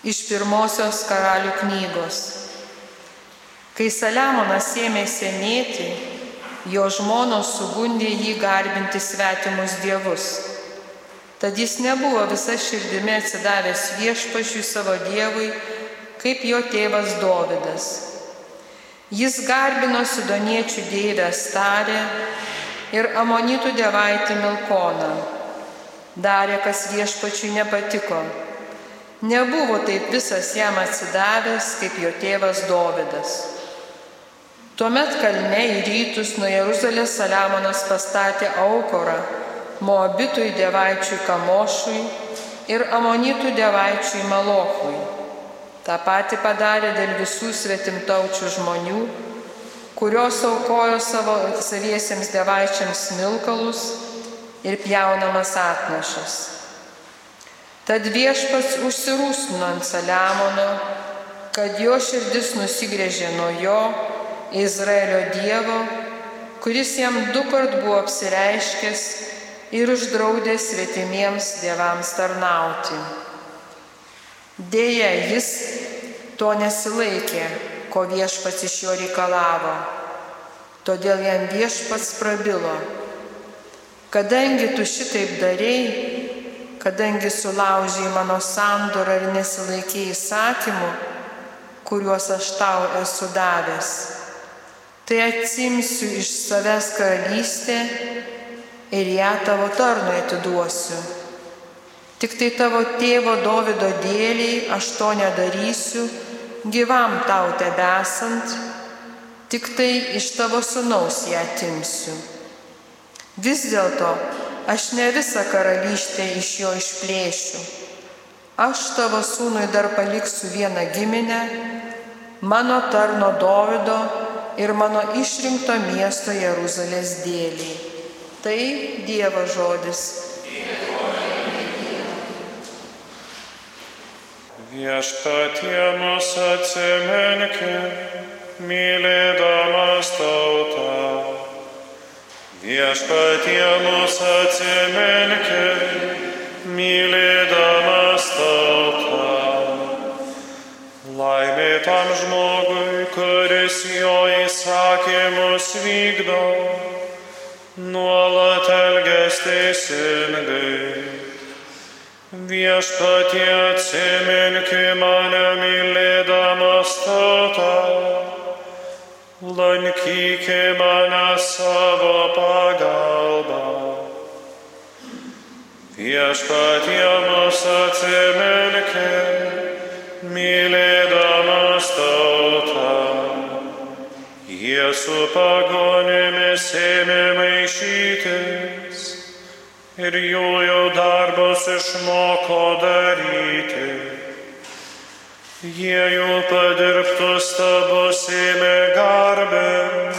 Iš pirmosios karalių knygos. Kai Saliamonas ėmė senėti, jo žmonos sugundė jį garbinti svetimus dievus. Tad jis nebuvo visa širdimi atsidavęs viešpašiui savo dievui, kaip jo tėvas Dovydas. Jis garbino sidoniečių dievę Starę ir amonitų dievaitį Milkoną. Darė, kas viešpačiui nepatiko. Nebuvo taip visas jam atsidavęs, kaip jo tėvas Dovydas. Tuomet kalne į rytus nuo Jeruzalės Saliamonas pastatė aukorą Moabitui dievaičiui Kamošui ir Amonitų dievaičiui Malochui. Ta pati padarė dėl visų svetimtaučių žmonių, kurios aukojo savo saviesiems dievaičiams milkalus ir pjaunamas atnašas. Tad viešpats užsirūsino ant Saliamono, kad jo širdis nusigrėžė nuo jo Izraelio Dievo, kuris jam du kart buvo apsireiškęs ir uždraudęs svetimiems dievams tarnauti. Deja, jis to nesilaikė, ko viešpats iš jo reikalavo. Todėl jam viešpats prabilo. Kadangi tu šitaip darėjai, kadangi sulaužiai mano sandorą ir nesilaikiai įsakymų, kuriuos aš tau esu davęs, tai atsimsiu iš savęs karalystę ir ją tavo tarnui atiduosiu. Tik tai tavo tėvo Davido dėliai aš to nedarysiu, gyvam tau tebesant, tik tai iš tavo sunaus ją atimsiu. Vis dėlto aš ne visą karalystę iš jo išplėšiu. Aš tavo sūnui dar paliksiu vieną giminę, mano tarno Davido ir mano išrinkto miesto Jeruzalės dėliai. Tai Dievo žodis. Viešpatie mus atsimenkė, mylėdamas tautą. Viešpatie mus atsimenkė, mylėdamas tautą. Laimė tam žmogui, kuris jo įsakymus vykdo, nuolat elges teisingai. Viešpatie atsiminki mane mylėdamas tautą, lankyki mane savo pagalbą. Viešpatie mus atsiminki, mylėdamas tautą. Jie su pagonėmis ėmė maišytis ir jų jau darbus išmoko daryti. Jie jų padirbtus stabus ėmė garbinti,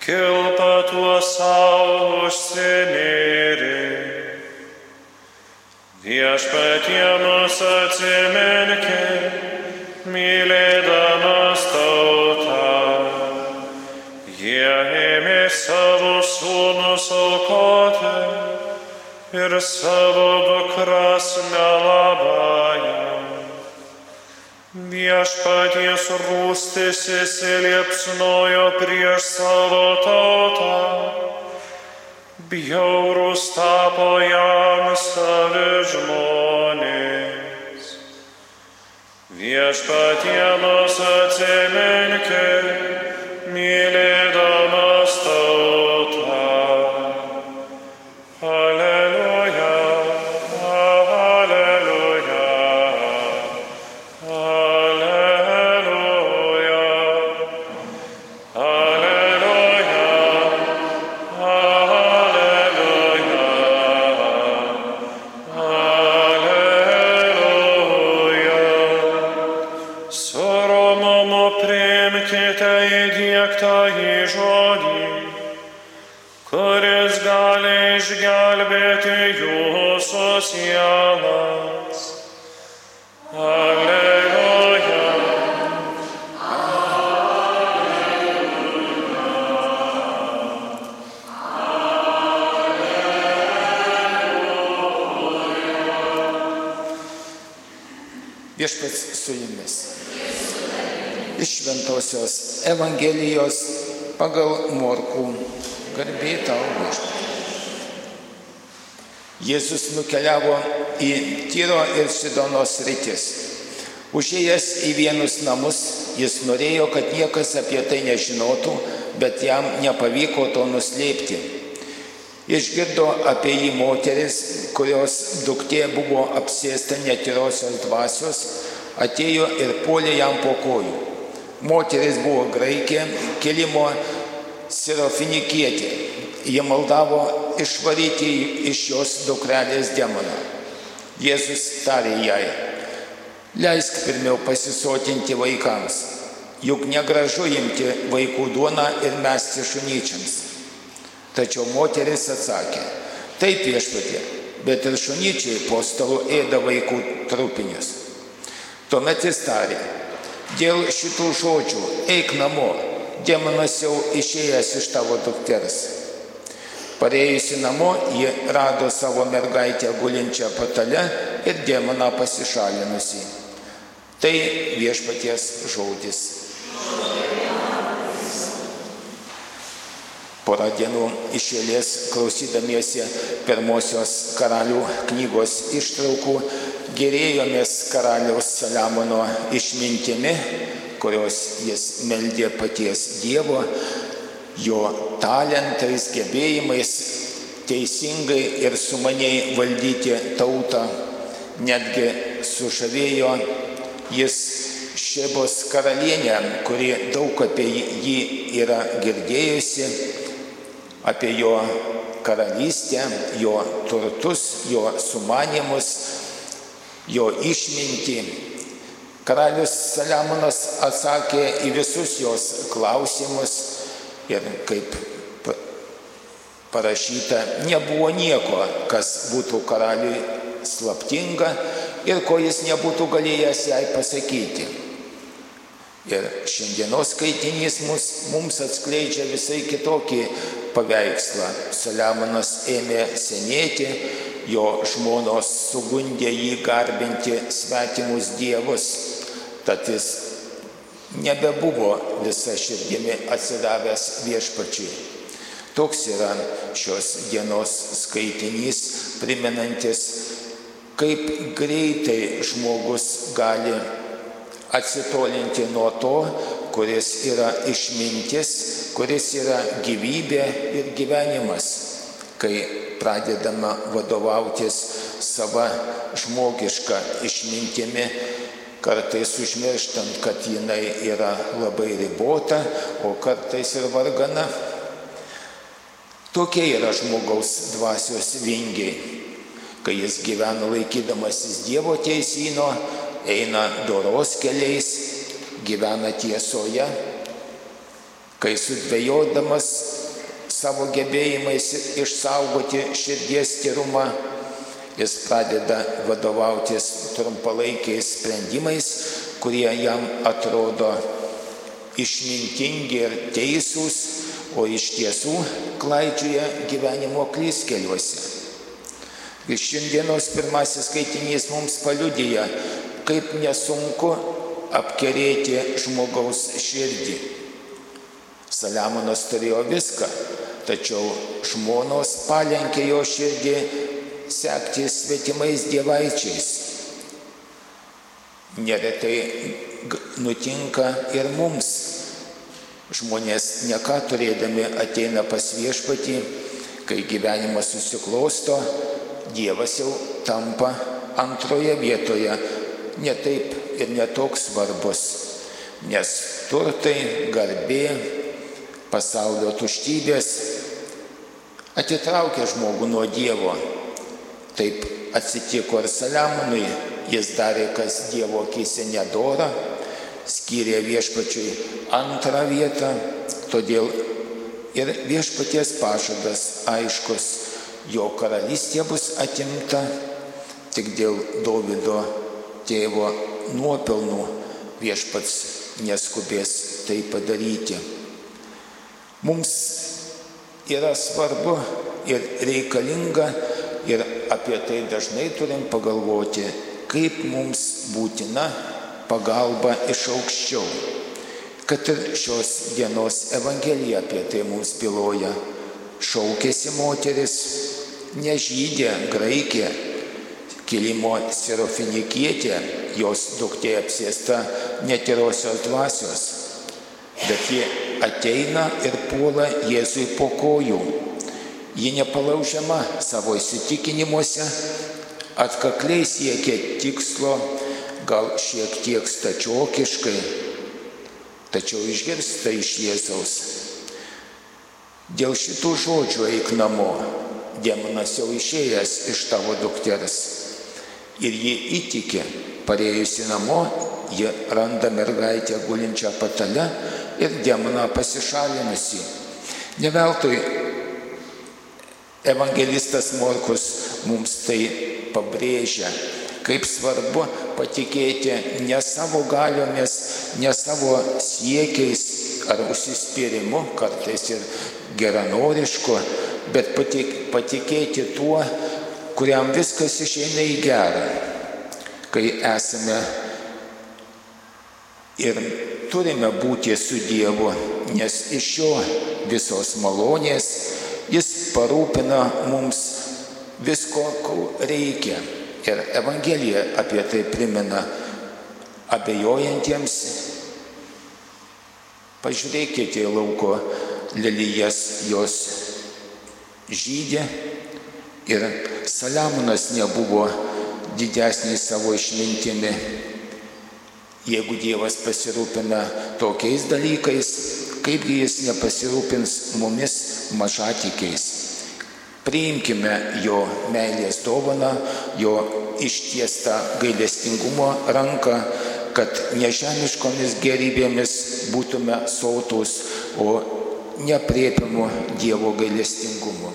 kilpa tuo savo užsinėrė. Viešpatie mus atsiminki, mylėdamas tautą. Jie ėmė savo sūnus aukoti ir savo dukras melabąją. Viešpaties rūstis įsiliepsnojo prieš savo tautą bjaurus tapo jam savi žmonės. Viešpatie mus atsiminki, mylėdamas tautą. Aleliuja, priimkite įdėktą į žodį, kuris gali išgelbėti jūsų sielas. Alleluja. Viešpats su jumis. Iš Šventojios Evangelijos pagal Morkų garbė tau viešpats. Jėzus nukeliavo į Tyro ir Sidonos rytis. Užėjęs į vienus namus, jis norėjo, kad niekas apie tai nežinotų, bet jam nepavyko to nuslėpti. Išgirdo apie jį moteris, kurios duktė buvo apsėsta netyrosios dvasios, atėjo ir puolė jam po kojų. Moteris buvo graikė, kelimo sirofinikietė. Jie maldavo išvaryti iš jos dukrelės demoną. Jėzus tarė jai, leisk pirmiau pasisotinti vaikams, juk negražu imti vaikų duoną ir mesti šunyčiams. Tačiau moteris atsakė, taip viešpatė, bet ir šunyčiai po stalu ėda vaikų trupinius. Tuomet jis tarė, dėl šitų žodžių eik namo, demonas jau išėjęs iš tavo dukters. Parėjusi namo, ji rado savo mergaitę gulinčią patale ir demoną pasišalinusi. Tai viešpaties žodis. Porą dienų išėlės klausydamiesi pirmosios karalių knygos ištraukų gerėjomės karaliaus Saliamono išmintimi, kurios jis meldė paties Dievo, jo talentais, gebėjimais teisingai ir sumaniai valdyti tautą. Netgi sužavėjo jis Šebos karalienę, kuri daug apie jį yra girdėjusi, apie jo karalystę, jo turtus, jo sumanimus, jo išmintį. Karalius Saliamonas atsakė į visus jos klausimus ir kaip parašyta, nebuvo nieko, kas būtų karaliui slaptinga ir ko jis nebūtų galėjęs jai pasakyti. Ir šiandienos skaitinys mus, mums atskleidžia visai kitokį paveikslą. Saliamonas ėmė senėti, jo žmonos sugundė jį garbinti svetimus dievus, tad jis nebebuvo visa širdimi atsidavęs viešpačiui. Toks yra šios dienos skaitinys, primenantis, kaip greitai žmogus gali atsitolinti nuo to, kuris yra išmintis, kuris yra gyvybė ir gyvenimas, kai pradedama vadovautis sava žmogiška išmintimi, kartais užmirštant, kad jinai yra labai ribota, o kartais ir vargana. Tokie yra žmogaus dvasios vingiai, kai jis gyvena laikydamasis Dievo teisino, eina doros keliais, gyvena tiesoje, kai sudvėjodamas savo gebėjimais išsaugoti širdies tyrumą, jis pradeda vadovautis trumpalaikiais sprendimais, kurie jam atrodo išmintingi ir teisūs, o iš tiesų klaidžioja gyvenimo klystkeliuose. Ir šiandienos pirmasis skaitinys mums paliudyja, kaip nesunku apkerėti žmogaus širdį. Saliamonas turėjo viską, tačiau žmonos palenkė jo širdį sekti svetimais dievaičiais. Neretai nutinka ir mums. Žmonės neką turėdami ateina pas viešpatį, kai gyvenimas susiklosto, Dievas jau tampa antroje vietoje, netaip ir netoks svarbus, nes turtai, garbė, pasaulio tuštybės atitraukia žmogų nuo Dievo. Taip atsitiko ir Saliamonui, jis darė, kas Dievo akise nedora, skyrė viešpačiui antrą vietą, todėl ir viešpaties pažadas aiškus, jo karalystė bus atimta tik dėl Davido tėvo nuopelnų viešpats neskubės tai padaryti. Mums yra svarbu ir reikalinga ir apie tai dažnai turim pagalvoti, kaip mums būtina pagalba iš aukščiau. Kad ir šios dienos Evangelija apie tai mums byloja. Šaukėsi moteris, nežydė, graikė, kilimo sirofinikietė, jos duktė apsėsta netirosios dvasios. Bet ji ateina ir puola Jėzui po kojų. Ji nepalaužiama savo įsitikinimuose, atkakliai siekia tikslo, gal šiek tiek stačiokiškai, tačiau išgirsta iš Jėzaus. Dėl šitų žodžių eik namo, demonas jau išėjęs iš tavo dukters. Ir ji įtikė, parėjusi namo, ji randa mergaitę gulinčią patale ir demoną pasišalinusi. Neveltui evangelistas Morkus mums tai pabrėžia, kaip svarbu patikėti ne savo galiomis, ne savo siekiais ar užsispyrimu, kartais ir geranorišku, bet patikėti tuo, kuriam viskas išeina į gerą, kai esame ir turime būti su Dievu, nes iš jo visos malonės jis parūpina mums visko, ko reikia. Ir Evangelija apie tai primena abejojantiems. Pažiūrėkite į lauko lelyjas, jos žydė ir Saliamonas nebuvo didesnis savo išmintimi. Jeigu Dievas pasirūpina tokiais dalykais, kaipgi jis nepasirūpins mumis mažatikiais. Priimkime jo meilės dovaną, jo ištiestą gailestingumo ranką, kad nežemiškomis gerybėmis būtume sautus, o nepriepimu Dievo gailestingumu.